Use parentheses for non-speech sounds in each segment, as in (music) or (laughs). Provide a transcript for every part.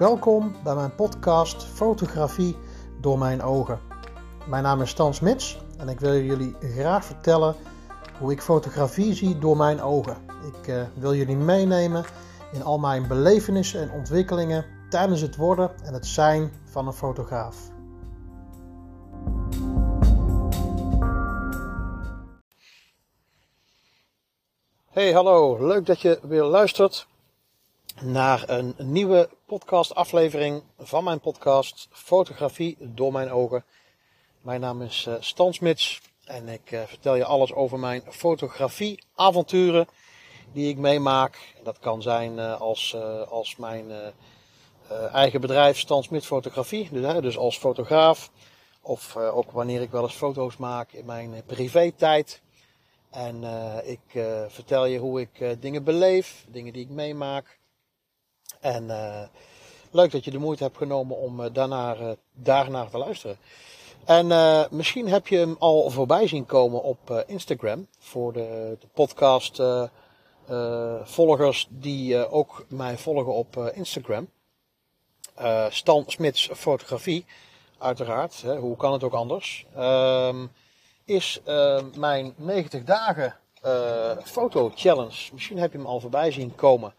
Welkom bij mijn podcast Fotografie door mijn ogen. Mijn naam is Stan Smits en ik wil jullie graag vertellen hoe ik fotografie zie door mijn ogen. Ik uh, wil jullie meenemen in al mijn belevenissen en ontwikkelingen tijdens het worden en het zijn van een fotograaf. Hey, hallo. Leuk dat je weer luistert naar een nieuwe podcast-aflevering van mijn podcast Fotografie door mijn ogen. Mijn naam is uh, Stan Smits en ik uh, vertel je alles over mijn fotografie-avonturen die ik meemaak. Dat kan zijn uh, als, als mijn eigen bedrijf Stan Smits Fotografie, dus, dus als fotograaf. Of ook wanneer ik wel eens foto's maak in mijn privé-tijd. En ik vertel je hoe ik dingen beleef, dingen die ik meemaak. En uh, leuk dat je de moeite hebt genomen om daarnaar, uh, daarnaar te luisteren. En misschien heb je hem al voorbij zien komen op Instagram. Voor de, de podcast volgers die ook mij volgen op Instagram. Stan Smits Fotografie, uiteraard. Hè, hoe kan het ook anders? Ehm, is mijn 90 dagen foto challenge. Misschien heb je hem al voorbij zien komen.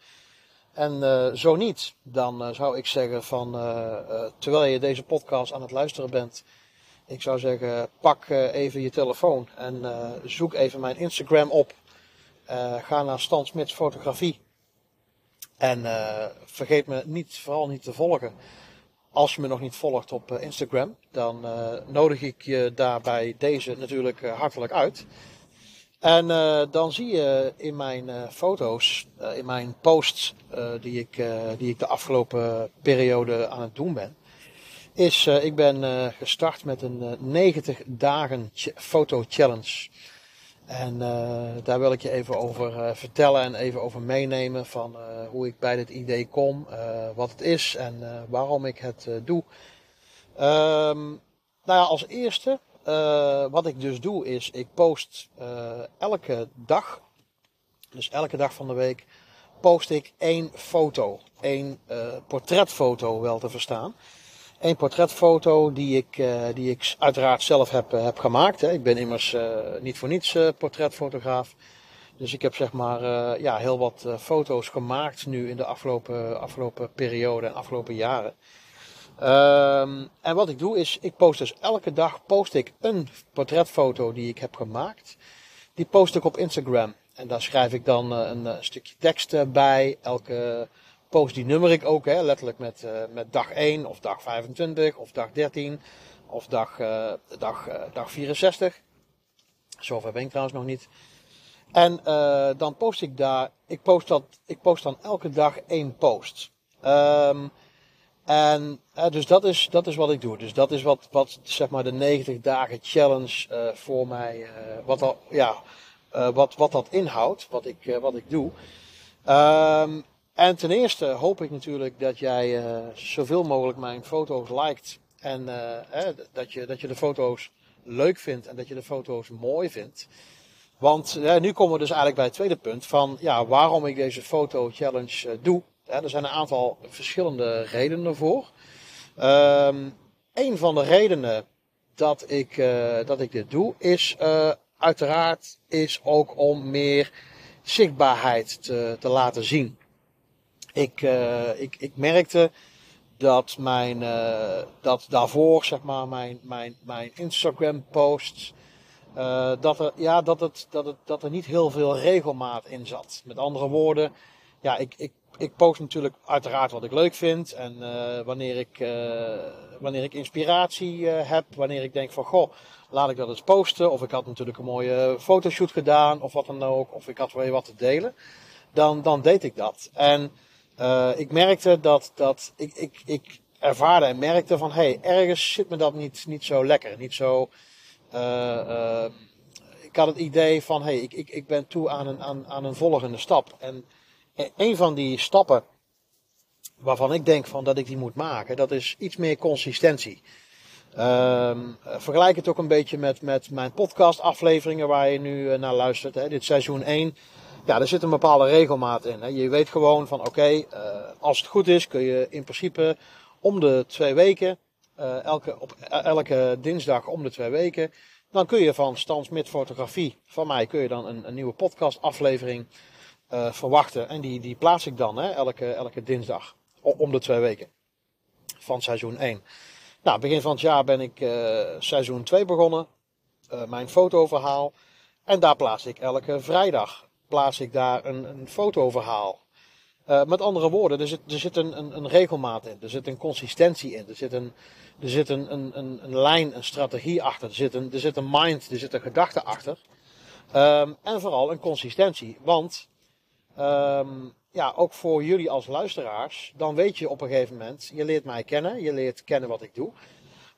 En uh, zo niet, dan uh, zou ik zeggen van, uh, terwijl je deze podcast aan het luisteren bent, ik zou zeggen, pak even je telefoon en zoek even mijn Instagram op. ga naar Stan Smits Fotografie. En vergeet me niet, vooral niet te volgen. Als je me nog niet volgt op Instagram, dan nodig ik je daarbij deze natuurlijk hartelijk uit. En uh, dan zie je in mijn uh, foto's, uh, in mijn posts die, ik, die ik de afgelopen periode aan het doen ben, is ik ben gestart met een 90 dagen foto challenge. En daar wil ik je even over vertellen en even over meenemen van hoe ik bij dit idee kom, wat het is en waarom ik het doe. Um, nou ja, als eerste uh, wat ik dus doe is, ik post uh, elke dag, dus elke dag van de week, post ik één foto. één uh, portretfoto wel te verstaan. Eén portretfoto die ik, die ik uiteraard zelf heb, heb gemaakt. Hè. Ik ben immers niet voor niets portretfotograaf. Dus ik heb zeg maar ja, heel wat foto's gemaakt nu in de afgelopen, afgelopen periode en afgelopen jaren. Um, en wat ik doe is, ik post dus elke dag post ik een portretfoto die ik heb gemaakt. Die post ik op Instagram. En daar schrijf ik dan uh, een, een, stukje tekst bij. Elke post die nummer ik ook, hè, letterlijk met, uh, met dag 1 of dag 25 of dag 13 of dag, uh, dag, dag 64. Zover ben ik trouwens nog niet. En dan post ik daar, ik post, dat, ik post dan elke dag één post. Um, en uh, dus dat is, dat is wat ik doe. Dus dat is wat, wat zeg maar de 90 dagen challenge uh, voor mij, uh, wat, al, ja, wat, wat dat inhoudt, wat ik, wat ik doe. Um, en ten eerste hoop ik natuurlijk dat jij zoveel mogelijk mijn foto's liked. En dat, je, dat je de foto's leuk vindt en dat je de foto's mooi vindt. Want nu komen we dus eigenlijk bij het tweede punt van ja, waarom ik deze foto challenge doe er zijn een aantal verschillende redenen voor. Um, een van de redenen dat ik, uh, dat ik dit doe is uh, uiteraard is ook om meer zichtbaarheid te, te laten zien. Ik, uh, ik, ik merkte dat mijn, dat daarvoor zeg maar mijn, mijn, mijn Instagram posts, dat, er, ja, dat, het, dat, het, dat er niet heel veel regelmaat in zat. Met andere woorden, ja, ik, ik ik post natuurlijk uiteraard wat ik leuk vind. En uh, wanneer, ik, uh, wanneer ik inspiratie uh, heb, wanneer ik denk van goh, laat ik dat eens posten. Of ik had natuurlijk een mooie fotoshoot gedaan of wat dan ook. Of ik had weer wat te delen. Dan, dan deed ik dat. En ik merkte dat, dat ik, ik, ik ervaarde en merkte van hé, hey, ergens zit me dat niet, niet zo lekker. Niet zo. ik had het idee van hé, hey, ik, ik, ik ben toe aan een, aan, aan een volgende stap. En een van die stappen waarvan ik denk van dat ik die moet maken, dat is iets meer consistentie. Um, vergelijk het ook een beetje met, met mijn podcast afleveringen waar je nu uh, naar luistert. Hè. Dit seizoen 1, ja, er zit een bepaalde regelmaat in. Hè. Je weet gewoon van oké, uh, als het goed is, kun je in principe om de twee weken, elke, op elke dinsdag om de twee weken, dan kun je van Stans met fotografie, van mij, kun je dan een, een nieuwe podcast aflevering verwachten. En die, die plaats ik dan hè, elke, elke dinsdag om de twee weken van seizoen 1. Nou, begin van het jaar ben ik seizoen 2 begonnen. mijn fotoverhaal. En daar plaats ik elke vrijdag plaats ik daar een, een fotoverhaal. Uh, met andere woorden, er zit, er zit een, een, een, regelmaat in, er zit een consistentie in, er zit een, er zit een, een, een, een lijn, een strategie achter, er zit een, er zit een mind, er zit een gedachte achter. Um, en vooral een consistentie. Want um, ja, ook voor jullie als luisteraars, dan weet je op een gegeven moment, je leert mij kennen, je leert kennen wat ik doe.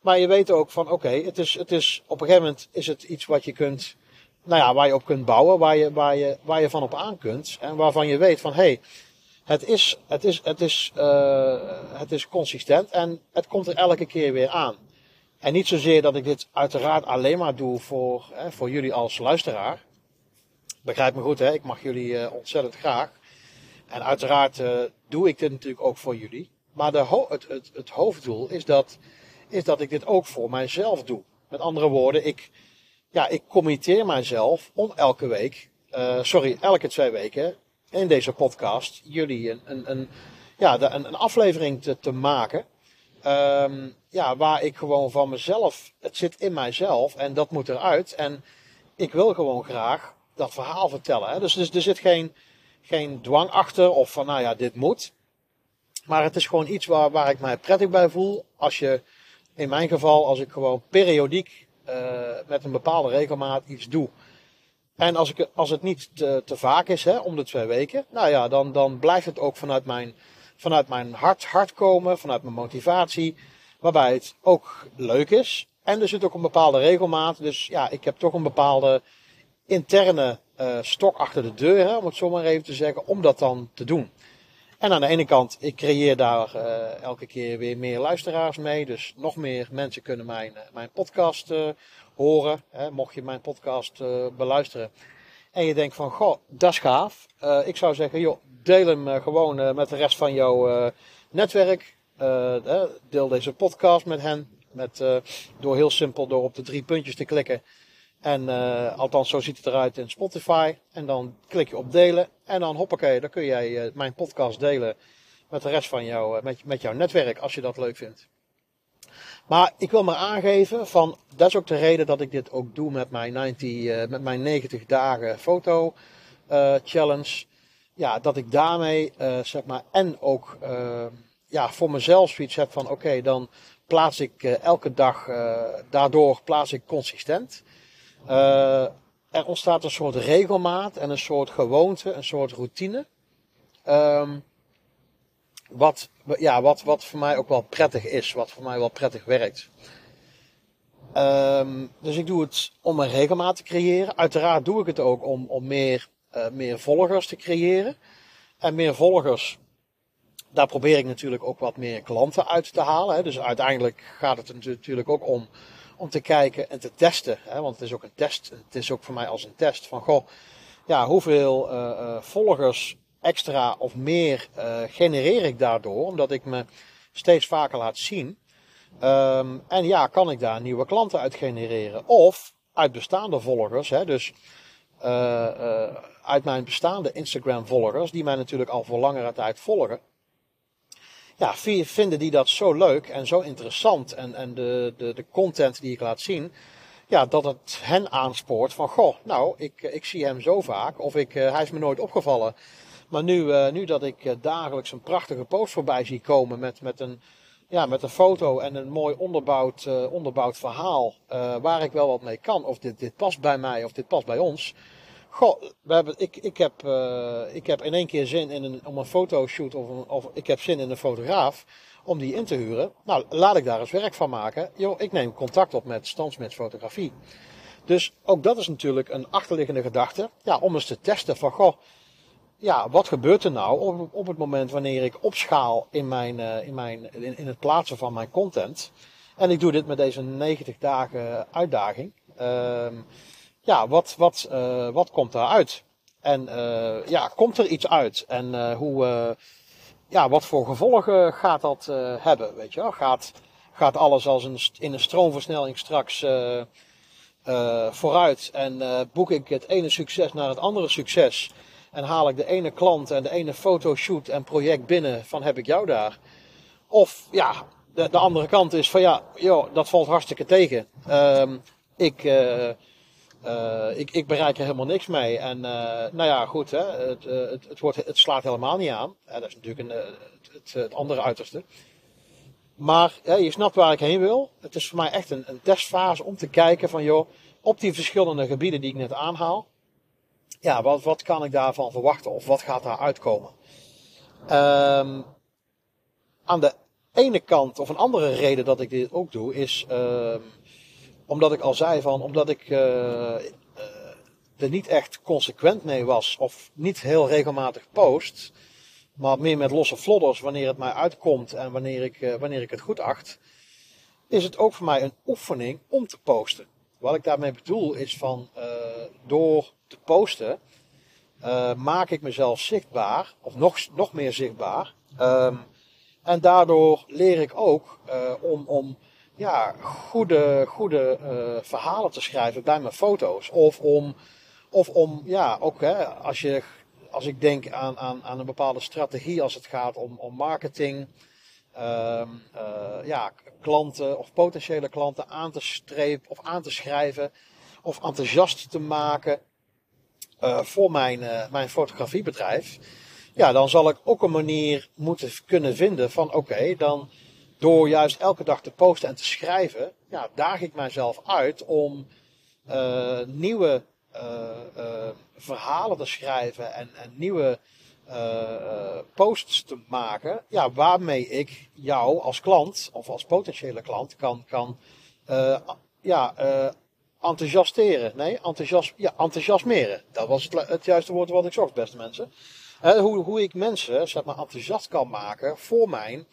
Maar je weet ook van oké, het, is, het is op een gegeven moment is het iets wat je kunt nou ja, waar je op kunt bouwen, waar je, waar je, waar je van op aan kunt. En waarvan je weet van hé, hey, het, is, het, is, het, is, uh, het is consistent en het komt er elke keer weer aan. En niet zozeer dat ik dit uiteraard alleen maar doe voor, voor jullie als luisteraar. Begrijp me goed, hè? ik mag jullie uh, ontzettend graag. En uiteraard uh, doe ik dit natuurlijk ook voor jullie. Maar de het, het, het hoofddoel is dat, is dat ik dit ook voor mijzelf doe. Met andere woorden, ik, ja, ik committeer mijzelf om elke week, uh, sorry, elke twee weken in deze podcast jullie een, een, een ja, een, een, aflevering te, te maken. Um, ja, waar ik gewoon van mezelf, het zit in mijzelf en dat moet eruit. En ik wil gewoon graag dat verhaal vertellen. Hè? Dus, dus er zit geen, geen dwang achter of van nou ja, dit moet. Maar het is gewoon iets waar, waar ik mij prettig bij voel. Als je, in mijn geval, als ik gewoon periodiek uh, met een bepaalde regelmaat iets doe. En als, ik, als het niet te, te vaak is, hè, om de twee weken, nou ja, dan, dan blijft het ook vanuit mijn, vanuit mijn hart, hart komen, vanuit mijn motivatie, waarbij het ook leuk is. En er zit ook een bepaalde regelmaat, dus ja, ik heb toch een bepaalde interne uh, stok achter de deur, hè, om het zo maar even te zeggen, om dat dan te doen. En aan de ene kant, ik creëer daar uh, elke keer weer meer luisteraars mee. Dus nog meer mensen kunnen mijn, uh, mijn podcast uh, horen. Hè, mocht je mijn podcast beluisteren. En je denkt van, goh, dat is gaaf. ik zou zeggen, joh, deel hem gewoon met de rest van jouw netwerk. deel deze podcast met hen. Met, door heel simpel door op de drie puntjes te klikken. En uh, althans, zo ziet het eruit in Spotify. En dan klik je op delen. En dan hoppakee, dan kun jij uh, mijn podcast delen met de rest van jou, uh, met, met jouw netwerk, als je dat leuk vindt. Maar ik wil maar aangeven van, dat is ook de reden dat ik dit ook doe met mijn 90, met mijn 90 dagen foto challenge. Ja, dat ik daarmee, zeg maar, en ook ja, voor mezelf zoiets heb van, oké, dan plaats ik elke dag, daardoor plaats ik consistent. Uh, er ontstaat een soort regelmaat en een soort gewoonte, een soort routine. Um, wat, ja, wat, wat voor mij ook wel prettig is, wat voor mij wel prettig werkt. Um, dus ik doe het om een regelmaat te creëren. Uiteraard doe ik het ook om, om meer, uh, meer volgers te creëren. En meer volgers, daar probeer ik natuurlijk ook wat meer klanten uit te halen. Hè. Dus uiteindelijk gaat het natuurlijk ook om om te kijken en te testen. Hè, want het is ook een test. Het is ook voor mij als een test van goh, ja, hoeveel uh, uh, volgers extra of meer uh, genereer ik daardoor, omdat ik me steeds vaker laat zien. Um, en ja, kan ik daar nieuwe klanten uit genereren? Of uit bestaande volgers, hè, dus uit mijn bestaande Instagram volgers, die mij natuurlijk al voor langere tijd volgen ja, vinden die dat zo leuk en zo interessant en, en de, de, de content die ik laat zien, ja, dat het hen aanspoort van, goh, nou, ik, ik zie hem zo vaak of ik, uh, hij is me nooit opgevallen. Maar nu, uh, nu dat ik uh, dagelijks een prachtige post voorbij zie komen met, met, een, ja, met een foto en een mooi onderbouwd, onderbouwd verhaal waar ik wel wat mee kan, of dit, dit past bij mij of dit past bij ons, Goh, we hebben, ik, ik, heb, uh, ik heb in één keer zin in een, om een fotoshoot of, een, of ik heb zin in een fotograaf om die in te huren. Nou, laat ik daar eens werk van maken. Yo, ik neem contact op met Stansmits Fotografie. Dus ook dat is natuurlijk een achterliggende gedachte. Ja, om eens te testen van, goh, ja, wat gebeurt er nou op, het moment wanneer ik opschaal in, mijn, uh, in, mijn, in, het plaatsen van mijn content. En ik doe dit met deze 90 dagen uitdaging. Ehm ja, wat, wat, uh, wat komt daaruit? En uh, ja, komt er iets uit? En uh, hoe, ja, wat voor gevolgen gaat dat hebben, weet je wel? Gaat, gaat alles als een, in een stroomversnelling straks vooruit en boek ik het ene succes naar het andere succes en haal ik de ene klant en de ene fotoshoot en project binnen van heb ik jou daar? Of ja, de, de andere kant is van ja, joh, dat valt hartstikke tegen. Um, ik, uh, ik, ik bereik er helemaal niks mee. En uh, nou ja, goed, hè, het, het, het, wordt, het slaat helemaal niet aan. dat is natuurlijk een, het, het, andere uiterste. Maar je snapt waar ik heen wil. Het is voor mij echt een, een testfase om te kijken van joh, op die verschillende gebieden die ik net aanhaal ja, wat, wat kan ik daarvan verwachten of wat gaat daar uitkomen? Um, aan de ene kant, of een andere reden dat ik dit ook doe, is um, omdat ik al zei van, omdat ik uh, uh, er niet echt consequent mee was, of niet heel regelmatig post, maar meer met losse flodders wanneer het mij uitkomt en wanneer ik, uh, wanneer ik het goed acht, is het ook voor mij een oefening om te posten. Wat ik daarmee bedoel is van door te posten, maak ik mezelf zichtbaar, of nog, nog meer zichtbaar. Um, en daardoor leer ik ook om, om ja, goede, goede uh, verhalen te schrijven bij mijn foto's. Of om, of om ja, ook hè, als, je, als ik denk aan, aan, aan een bepaalde strategie als het gaat om, om marketing. Um, ja, klanten of potentiële klanten aan te strepen of aan te schrijven of enthousiast te maken uh, voor mijn, uh, mijn fotografiebedrijf. Ja, dan zal ik ook een manier moeten kunnen vinden van oké, dan door juist elke dag te posten en te schrijven, ja, daag ik mijzelf uit om uh, nieuwe verhalen te schrijven en, en nieuwe posts te maken, ja, waarmee ik jou als klant of als potentiële klant kan, kan ja, enthousiasteren. Nee, enthousias, ja, enthousiasmeren. Dat was het, het juiste woord wat ik zocht, beste mensen. hoe, hoe ik mensen zeg maar, enthousiast kan maken voor mijn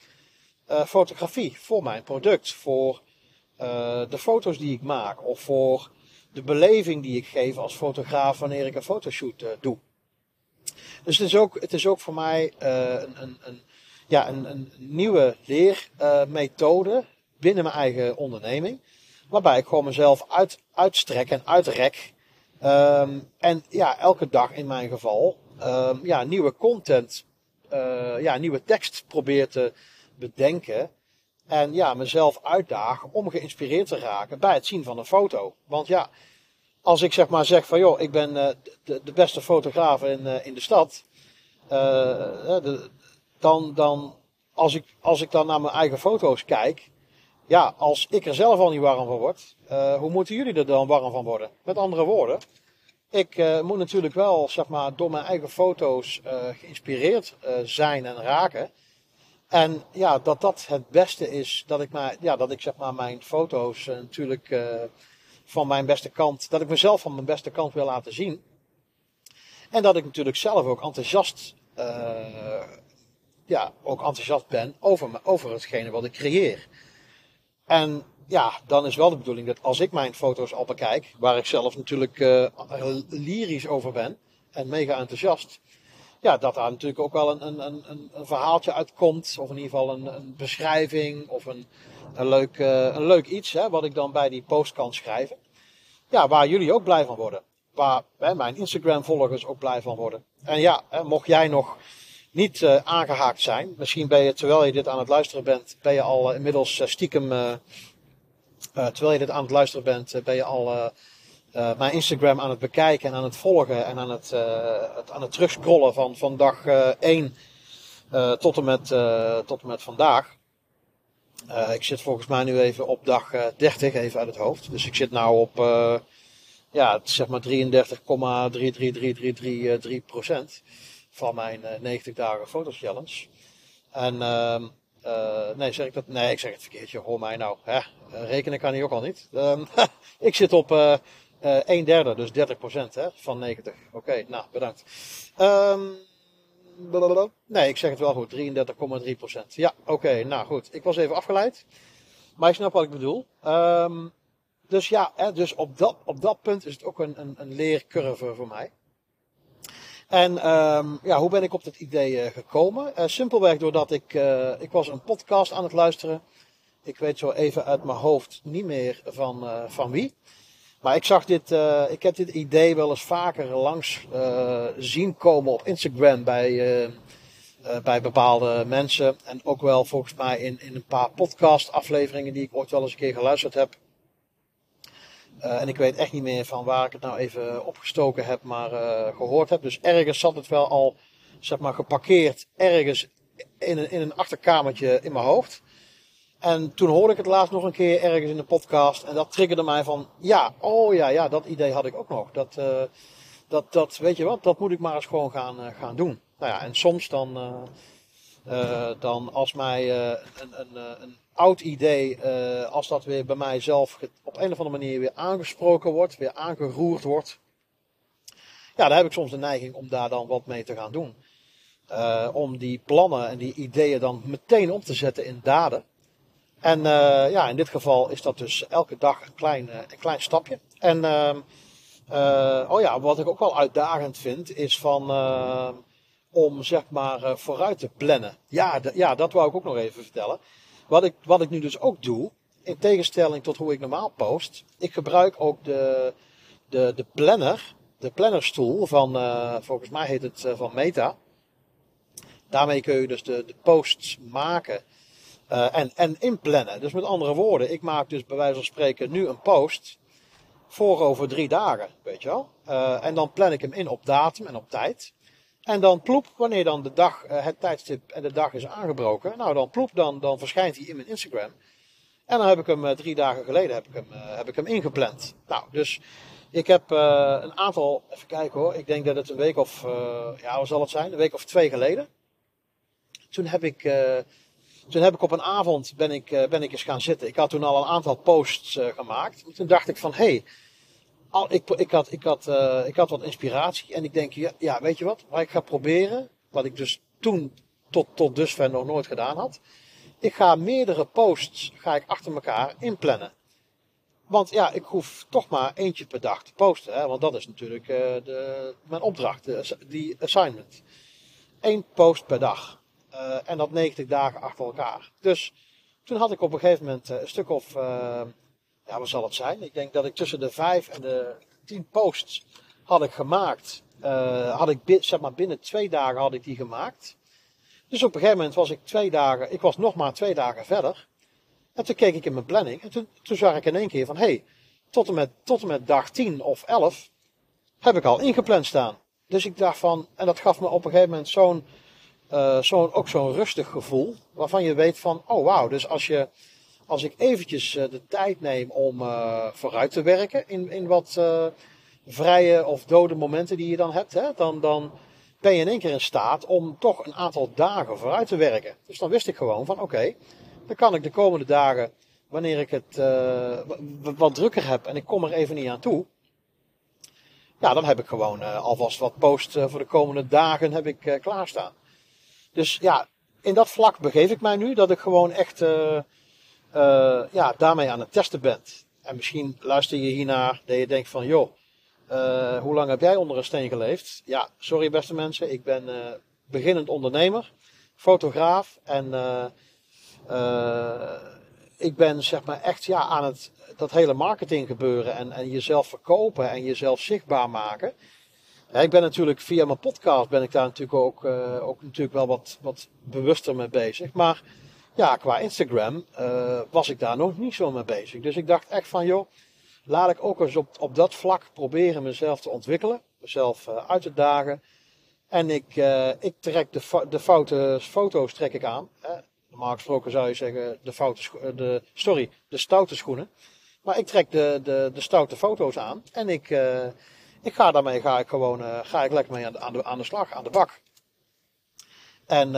uh, fotografie, voor mijn product, voor uh, de foto's die ik maak of voor de beleving die ik geef als fotograaf wanneer ik een fotoshoot uh, doe. Dus het is ook, het is ook voor mij een, een, een, ja, een, een nieuwe leermethode binnen mijn eigen onderneming. Waarbij ik gewoon mezelf uit, uitstrek en uitrek. Um, en ja, elke dag in mijn geval um, ja, nieuwe content, ja, nieuwe tekst probeer te bedenken. En ja, mezelf uitdagen om geïnspireerd te raken bij het zien van een foto. Want ja, als ik zeg maar zeg van joh, ik ben uh, de, de, beste fotograaf in, uh, in de stad. De, dan, dan als, ik, als ik dan naar mijn eigen foto's kijk ja, als ik er zelf al niet warm van word, hoe moeten jullie er dan warm van worden? Met andere woorden, ik moet natuurlijk wel, zeg maar, door mijn eigen foto's geïnspireerd zijn en raken. En ja, dat dat het beste is, dat ik, maar, ja, dat ik zeg maar mijn foto's natuurlijk van mijn beste kant, dat ik mezelf van mijn beste kant wil laten zien. En dat ik natuurlijk zelf ook enthousiast, ja, ook enthousiast ben over, over hetgene wat ik creëer. En ja, dan is wel de bedoeling dat als ik mijn foto's al bekijk, waar ik zelf natuurlijk lyrisch over ben en mega enthousiast, ja, dat daar natuurlijk ook wel een, een, een, een verhaaltje uitkomt, of in ieder geval een, een beschrijving of een, een, leuk, uh, een leuk iets, hè, wat ik dan bij die post kan schrijven. Ja, waar jullie ook blij van worden. Waar hè, mijn Instagram-volgers ook blij van worden. En ja, hè, mocht jij nog niet uh, aangehaakt zijn. Misschien ben je, terwijl je dit aan het luisteren bent, ben je al uh, inmiddels stiekem, terwijl je dit aan het luisteren bent, ben je al mijn Instagram aan het bekijken en aan het volgen en aan het, het aan het terugscrollen van, van dag 1 tot, en met, tot en met vandaag. ik zit volgens mij nu even op dag 30, even uit het hoofd. Dus ik zit nou op, ja, zeg maar 33,33333 procent van mijn 90 eh, dagen fotochallenge. En uh, uh, nee, zeg ik dat? Nee, ik zeg het verkeerd. Hoor mij nou. Hè? Rekenen kan hij ook al niet. Um, (laughs) ik zit op uh, 1 derde, dus 30 procent hè, van 90. Oké, nou bedankt. Um, nee, ik zeg het wel goed. 33,3 procent. Ja, oké, nou goed. Ik was even afgeleid. Maar je snapt wat ik bedoel. Um, dus ja, hè, dus op dat, op dat punt is het ook een, een, een leercurve voor mij. En ehm, ja, hoe ben ik op dit idee gekomen? simpelweg doordat ik, ik was een podcast aan het luisteren. Ik weet zo even uit mijn hoofd niet meer van, van wie. Maar ik zag dit, ik heb dit idee wel eens vaker langs zien komen op Instagram bij uh, bij bepaalde mensen. En ook wel volgens mij in, in een paar podcast afleveringen die ik ooit wel eens een keer geluisterd heb. En ik weet echt niet meer van waar ik het nou even opgestoken heb, maar gehoord heb. Dus ergens zat het wel al, zeg maar, geparkeerd ergens in een, in een achterkamertje in mijn hoofd. En toen hoorde ik het laatst nog een keer ergens in de podcast. En dat triggerde mij van, ja, oh ja, ja, dat idee had ik ook nog. Dat, uh, dat, dat weet je wat, dat moet ik maar eens gewoon gaan, gaan doen. Nou ja, en soms dan, uh, dan als mij een, een, een, oud idee, als dat weer bij mijzelf op een of andere manier weer aangesproken wordt, weer aangeroerd wordt. Ja, dan heb ik soms de neiging om daar dan wat mee te gaan doen. om die plannen en die ideeën dan meteen om te zetten in daden. En ja, in dit geval is dat dus elke dag een klein, een klein stapje. En ehm, oh ja, wat ik ook wel uitdagend vind, is van om zeg maar uh, vooruit te plannen. Ja, ja, dat wou ik ook nog even vertellen. Wat ik, wat ik nu dus ook doe, in tegenstelling tot hoe ik normaal post, ik gebruik ook de, de, de planner, de plannerstoel van, uh, volgens mij heet het uh, van Meta. Daarmee kun je dus de, de posts maken en, en inplannen. Dus met andere woorden, ik maak dus bij wijze van spreken nu een post voor over drie dagen, weet je wel. en dan plan ik hem in op datum en op tijd. En dan ploep, wanneer dan de dag, eh, het tijdstip en de dag is aangebroken, nou dan ploep, dan, dan verschijnt hij in mijn Instagram. En dan heb ik hem eh, drie dagen geleden heb ik hem, eh, heb ik hem ingepland. Nou, dus ik heb een aantal, even kijken hoor, ik denk dat het een week of, ja, hoe zal het zijn, een week of twee geleden. Toen heb ik, toen heb ik op een avond, ben ik, ben ik eens gaan zitten. Ik had toen al een aantal posts gemaakt. Toen dacht ik van, hé, hey, al, ik, ik, had, ik, had, uh, ik had wat inspiratie en ik denk, ja, weet je wat, wat ik ga proberen, wat ik dus toen tot, tot dusver nog nooit gedaan had. Ik ga meerdere posts ga ik achter elkaar inplannen. Want ja, ik hoef toch maar eentje per dag te posten. Hè, want dat is natuurlijk de, mijn opdracht, die assignment. Eén post per dag. Uh, en dat 90 dagen achter elkaar. Dus toen had ik op een gegeven moment een stuk of ja, wat zal het zijn? Ik denk dat ik tussen de vijf en de tien posts had ik gemaakt. Had ik zeg maar binnen twee dagen had ik die gemaakt. Dus op een gegeven moment was ik twee dagen, ik was nog maar twee dagen verder. En toen keek ik in mijn planning en toen, zag ik in één keer van, hé, hey, tot, met, tot en met dag 10 of 11 heb ik al ingepland staan. Dus ik dacht van, en dat gaf me op een gegeven moment zo'n, uh, zo'n ook zo'n rustig gevoel, waarvan je weet van, oh wauw, dus als je als ik eventjes uh, de tijd neem om uh, vooruit te werken in, in wat uh, vrije of dode momenten die je dan hebt, hè, dan, dan ben je in één keer in staat om toch een aantal dagen vooruit te werken. Dus dan wist ik gewoon van oké, dan kan ik de komende dagen, wanneer ik het wat drukker heb en ik kom er even niet aan toe, ja, dan heb ik gewoon alvast wat post voor de komende dagen heb ik klaarstaan. Dus ja, in dat vlak begeef ik mij nu dat ik gewoon echt uh, ja, daarmee aan het testen bent. En misschien luister je hiernaar dat je denkt van, joh, uh, hoe lang heb jij onder een steen geleefd? Ja, sorry beste mensen, ik ben beginnend ondernemer, fotograaf en ik ben zeg maar echt ja, aan het, dat hele marketing gebeuren en, en jezelf verkopen en jezelf zichtbaar maken. Ja, ik ben natuurlijk via mijn podcast ben ik daar natuurlijk ook, ook natuurlijk wel wat, wat bewuster mee bezig. Maar ja, qua Instagram uh, was ik daar nog niet zo mee bezig. Dus ik dacht echt van, joh, laat ik ook eens op, op dat vlak proberen mezelf te ontwikkelen. Mezelf uh, uit te dagen. En ik, uh, ik trek de, de foute foto's trek ik aan. Hè. Normaal gesproken zou je zeggen de foute de, sorry, de stoute schoenen. Maar ik trek de, de, de stoute foto's aan. En ik, ik ga daarmee ga ik gewoon ga ik lekker mee aan de, aan de, aan de slag, aan de bak. En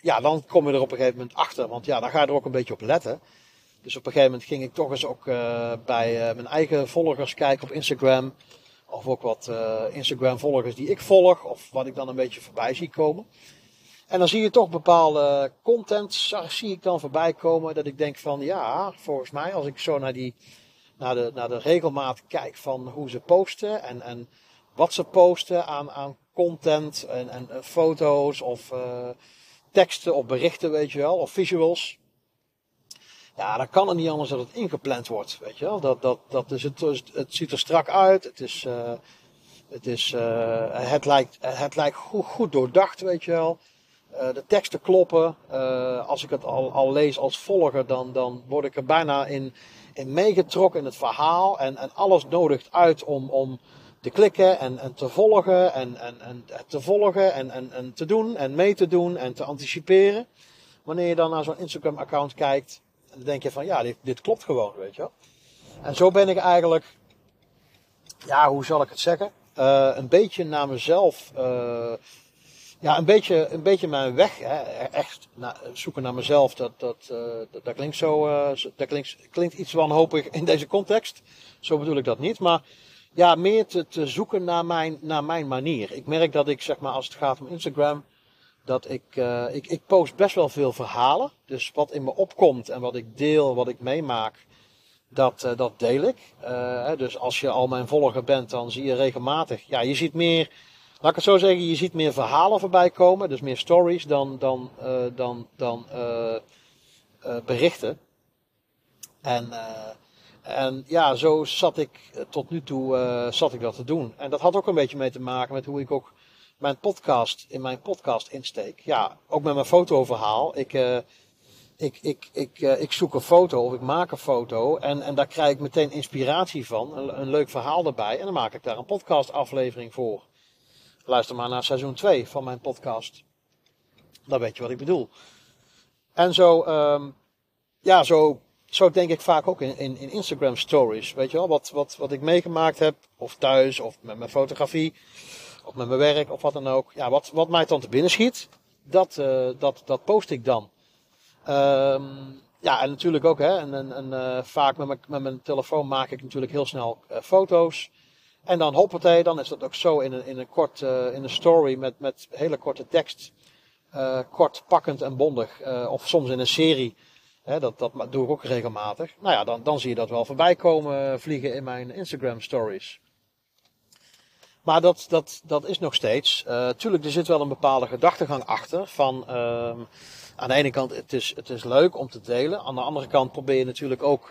ja, dan kom je er op een gegeven moment achter. Want ja, dan ga je er ook een beetje op letten. Dus op een gegeven moment ging ik toch eens ook bij mijn eigen volgers kijken op Instagram. Of ook wat Instagram volgers die ik volg. Of wat ik dan een beetje voorbij zie komen. En dan zie je toch bepaalde content, zie ik dan voorbij komen. Dat ik denk van ja, volgens mij als ik zo naar, die, naar, de, naar regelmaat kijk van hoe ze posten. En, en wat ze posten aan, aan content en, en, foto's of teksten of berichten, weet je wel, of visuals. Ja, dan kan het niet anders dat het ingepland wordt, weet je wel. Dat, dat, dat is het, het ziet er strak uit, het is, uh, het, is het lijkt, het lijkt goed, goed doordacht, weet je wel. De teksten kloppen. als ik het al, al lees als volger, dan, dan word ik er bijna in, in meegetrokken in het verhaal. En, en alles nodigt uit om, om te klikken en, en te volgen en, en, en te volgen en, en, en te doen en mee te doen en te anticiperen. Wanneer je dan naar zo'n Instagram account kijkt, dan denk je van ja, dit, dit klopt gewoon, weet je wel. En zo ben ik eigenlijk, ja, hoe zal ik het zeggen? Uh, een beetje naar mezelf, uh, ja, een beetje, een beetje mijn weg, hè, echt zoeken naar mezelf, dat, dat, uh, dat, klinkt zo, dat klinkt, klinkt iets wanhopig in deze context. Zo bedoel ik dat niet, maar ja, meer te, te zoeken naar mijn, naar mijn manier. Ik merk dat ik, zeg maar, als het gaat om Instagram, dat ik, uh, ik, ik post best wel veel verhalen. Dus wat in me opkomt en wat ik deel, wat ik meemaak, dat, dat deel ik. Dus als je al mijn volger bent, dan zie je regelmatig. Ja, je ziet meer, laat ik het zo zeggen, je ziet meer verhalen voorbij komen. Dus meer stories dan, dan, dan, dan berichten. En, en ja, zo zat ik tot nu toe zat ik dat te doen. En dat had ook een beetje mee te maken met hoe ik ook mijn podcast, in mijn podcast insteek. Ja, ook met mijn fotoverhaal. Ik, uh, ik, ik, ik, uh, ik zoek een foto of ik maak een foto en, en daar krijg ik meteen inspiratie van. Een, een leuk verhaal erbij en dan maak ik daar een podcast aflevering voor. Luister maar naar seizoen 2 van mijn podcast. Dan weet je wat ik bedoel. En zo, um, ja, zo, zo denk ik vaak ook in, in, in Instagram stories. Weet je wel, wat, wat, wat ik meegemaakt heb, of thuis, of met mijn fotografie of met mijn werk of wat dan ook. Ja, wat, wat mij dan te binnen schiet, dat, uh, dat, dat post ik dan. Um, ja, en natuurlijk ook, hè, en, en, en uh, vaak met mijn, met mijn telefoon maak ik natuurlijk heel snel uh, foto's. En dan hoppatee, dan is dat ook zo in een, in een, kort, in een story met, met hele korte tekst. kort, pakkend en bondig. of soms in een serie. Hè, dat, dat doe ik ook regelmatig. Nou ja, dan, dan zie je dat wel voorbij komen vliegen in mijn Instagram stories. Maar dat, dat, dat is nog steeds. Tuurlijk, er zit wel een bepaalde gedachtegang achter. Van uh, aan de ene kant, het is, het is leuk om te delen. Aan de andere kant probeer je natuurlijk ook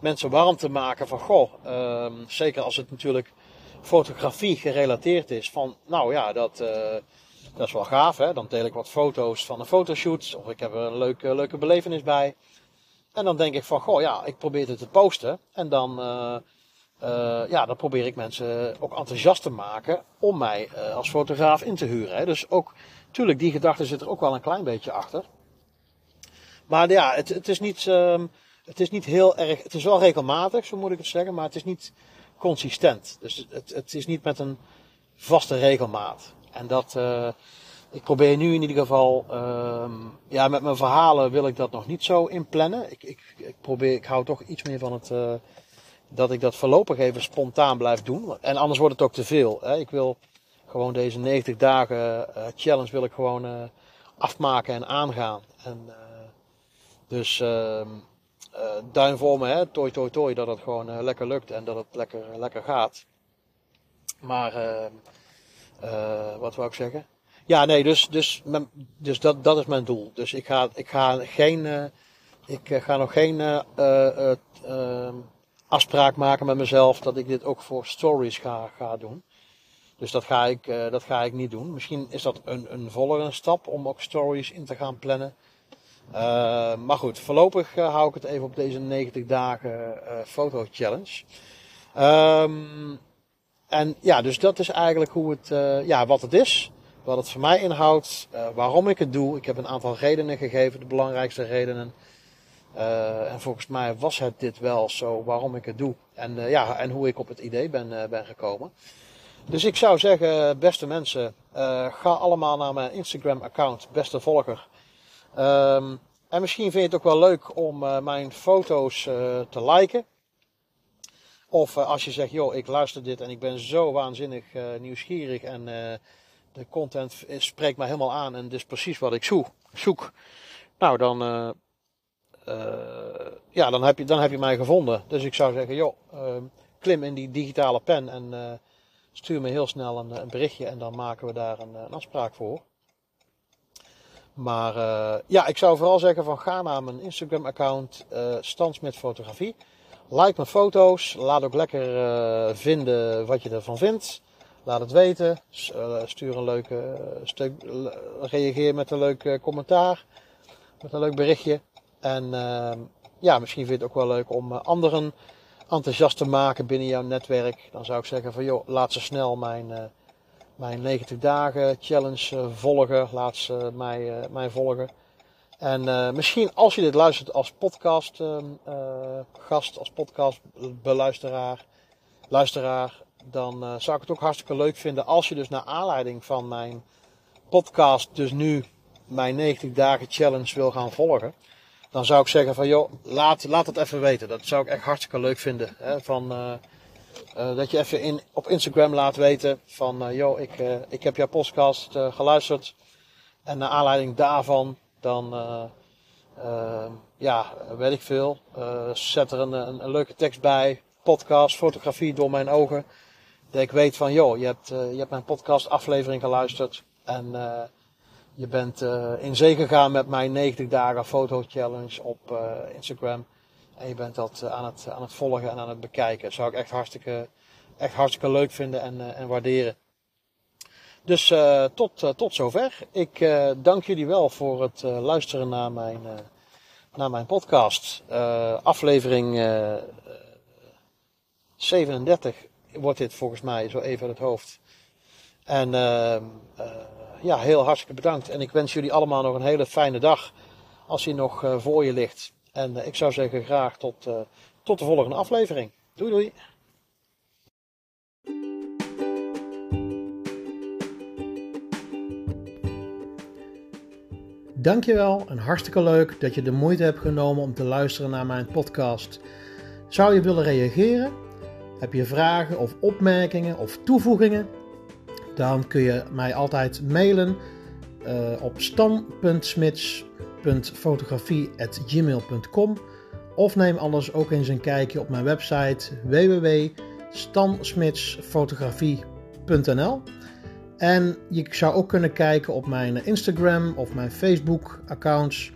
mensen warm te maken van goh. Uh, zeker als het natuurlijk fotografie gerelateerd is. Van nou ja, dat, uh, dat is wel gaaf. Hè? Dan deel ik wat foto's van een fotoshoot. Of ik heb er een leuke, leuke belevenis bij. En dan denk ik van goh, ja, ik probeer het te posten. En dan uh, ja, dan probeer ik mensen ook enthousiast te maken om mij als fotograaf in te huren. Hè. Dus ook, tuurlijk, die gedachte zit er ook wel een klein beetje achter. Maar ja, het, het, is niet, um, het is niet heel erg, het is wel regelmatig, zo moet ik het zeggen, maar het is niet consistent. Dus het, het is niet met een vaste regelmaat. En dat, uh, ik probeer nu in ieder geval, um, ja, met mijn verhalen wil ik dat nog niet zo inplannen. Ik, ik, ik probeer, ik hou toch iets meer van het dat ik dat voorlopig even spontaan blijf doen. En anders wordt het ook te veel. Ik wil gewoon deze 90 dagen uh, challenge wil ik gewoon uh, afmaken en aangaan. En, uh, dus ehm, duim voor me, hè, toi toi toi, dat het gewoon lekker lukt en dat het lekker, lekker gaat. Maar wat wou ik zeggen? Ja, nee, dus, dus, dus dat, dat is mijn doel. Dus ik ga, ik ga geen, ik ga nog geen ehm, afspraak maken met mezelf dat ik dit ook voor stories ga, ga doen. Dus dat ga, ik, dat ga ik niet doen. Misschien is dat een, een volgende stap om ook stories in te gaan plannen. Uh, maar goed, voorlopig uh, hou ik het even op deze 90 dagen foto challenge. Um, en ja, dus dat is eigenlijk hoe het, ja, wat het is. Wat het voor mij inhoudt. waarom ik het doe. Ik heb een aantal redenen gegeven. De belangrijkste redenen. En volgens mij was het dit wel zo waarom ik het doe. En, ja, en hoe ik op het idee ben, ben gekomen. Dus ik zou zeggen, beste mensen, ga allemaal naar mijn Instagram account, beste volger. Um, en misschien vind je het ook wel leuk om mijn foto's te liken. Of als je zegt, joh, ik luister dit en ik ben zo waanzinnig nieuwsgierig en de content spreekt mij helemaal aan en dit is precies wat ik zoek. zoek. Nou, dan ja, dan heb, je, dan heb je mij gevonden. Dus ik zou zeggen, joh, uh, klim in die digitale pen en stuur me heel snel een, een berichtje en dan maken we daar een, een afspraak voor. Maar uh, ja, ik zou vooral zeggen van ga naar mijn Instagram account uh, Stans met fotografie. Like mijn foto's. Laat ook lekker uh, vinden wat je ervan vindt. Laat het weten. Stuur een leuke stuk. Reageer met een leuk commentaar. Met een leuk berichtje. En ja, misschien vind je het ook wel leuk om anderen enthousiast te maken binnen jouw netwerk. Dan zou ik zeggen van joh, laat ze snel mijn mijn 90 dagen challenge eh, volgen. Laat ze mij, eh, mij volgen. En uh, misschien als je dit luistert als podcast uh, gast, als podcast beluisteraar, luisteraar, dan zou ik het ook hartstikke leuk vinden als je dus naar aanleiding van mijn podcast dus nu mijn 90 dagen challenge wil gaan volgen. Dan zou ik zeggen van joh, laat, laat het even weten. Dat zou ik echt hartstikke leuk vinden. Hè? Van, uh, dat je even in, op Instagram laat weten van, uh, joh, ik, uh, ik heb jouw podcast geluisterd. En naar aanleiding daarvan, dan, ja, weet ik veel. zet er een, een, een, leuke tekst bij. Podcast, fotografie door mijn ogen. Dat ik weet van, joh, je hebt, je hebt mijn podcast aflevering geluisterd. En je bent in zee gegaan met mijn 90 dagen foto challenge op Instagram. En je bent dat eh, aan het, aan het volgen en aan het bekijken. Dat zou ik echt hartstikke, echt hartstikke leuk vinden en, eh, en waarderen. Dus tot, tot zover. Ik dank jullie wel voor het luisteren naar mijn, naar mijn podcast. aflevering 37 wordt dit volgens mij zo even uit het hoofd. En ja, heel hartstikke bedankt. En ik wens jullie allemaal nog een hele fijne dag. Als die nog voor je ligt. En eh, ik zou zeggen graag tot, uh, tot de volgende aflevering. Doei doei. Dankjewel en hartstikke leuk dat je de moeite hebt genomen om te luisteren naar mijn podcast. Zou je willen reageren? Heb je vragen of opmerkingen of toevoegingen? Dan kun je mij altijd mailen uh, op stan.smits fotografie.gmail.com of neem anders ook eens een kijkje op mijn website www.stansmitsfotografie.nl En je zou ook kunnen kijken op mijn Instagram of mijn Facebook accounts.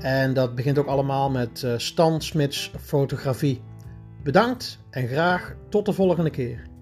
En dat begint ook allemaal met uh, Stan Smits Fotografie. Bedankt en graag tot de volgende keer.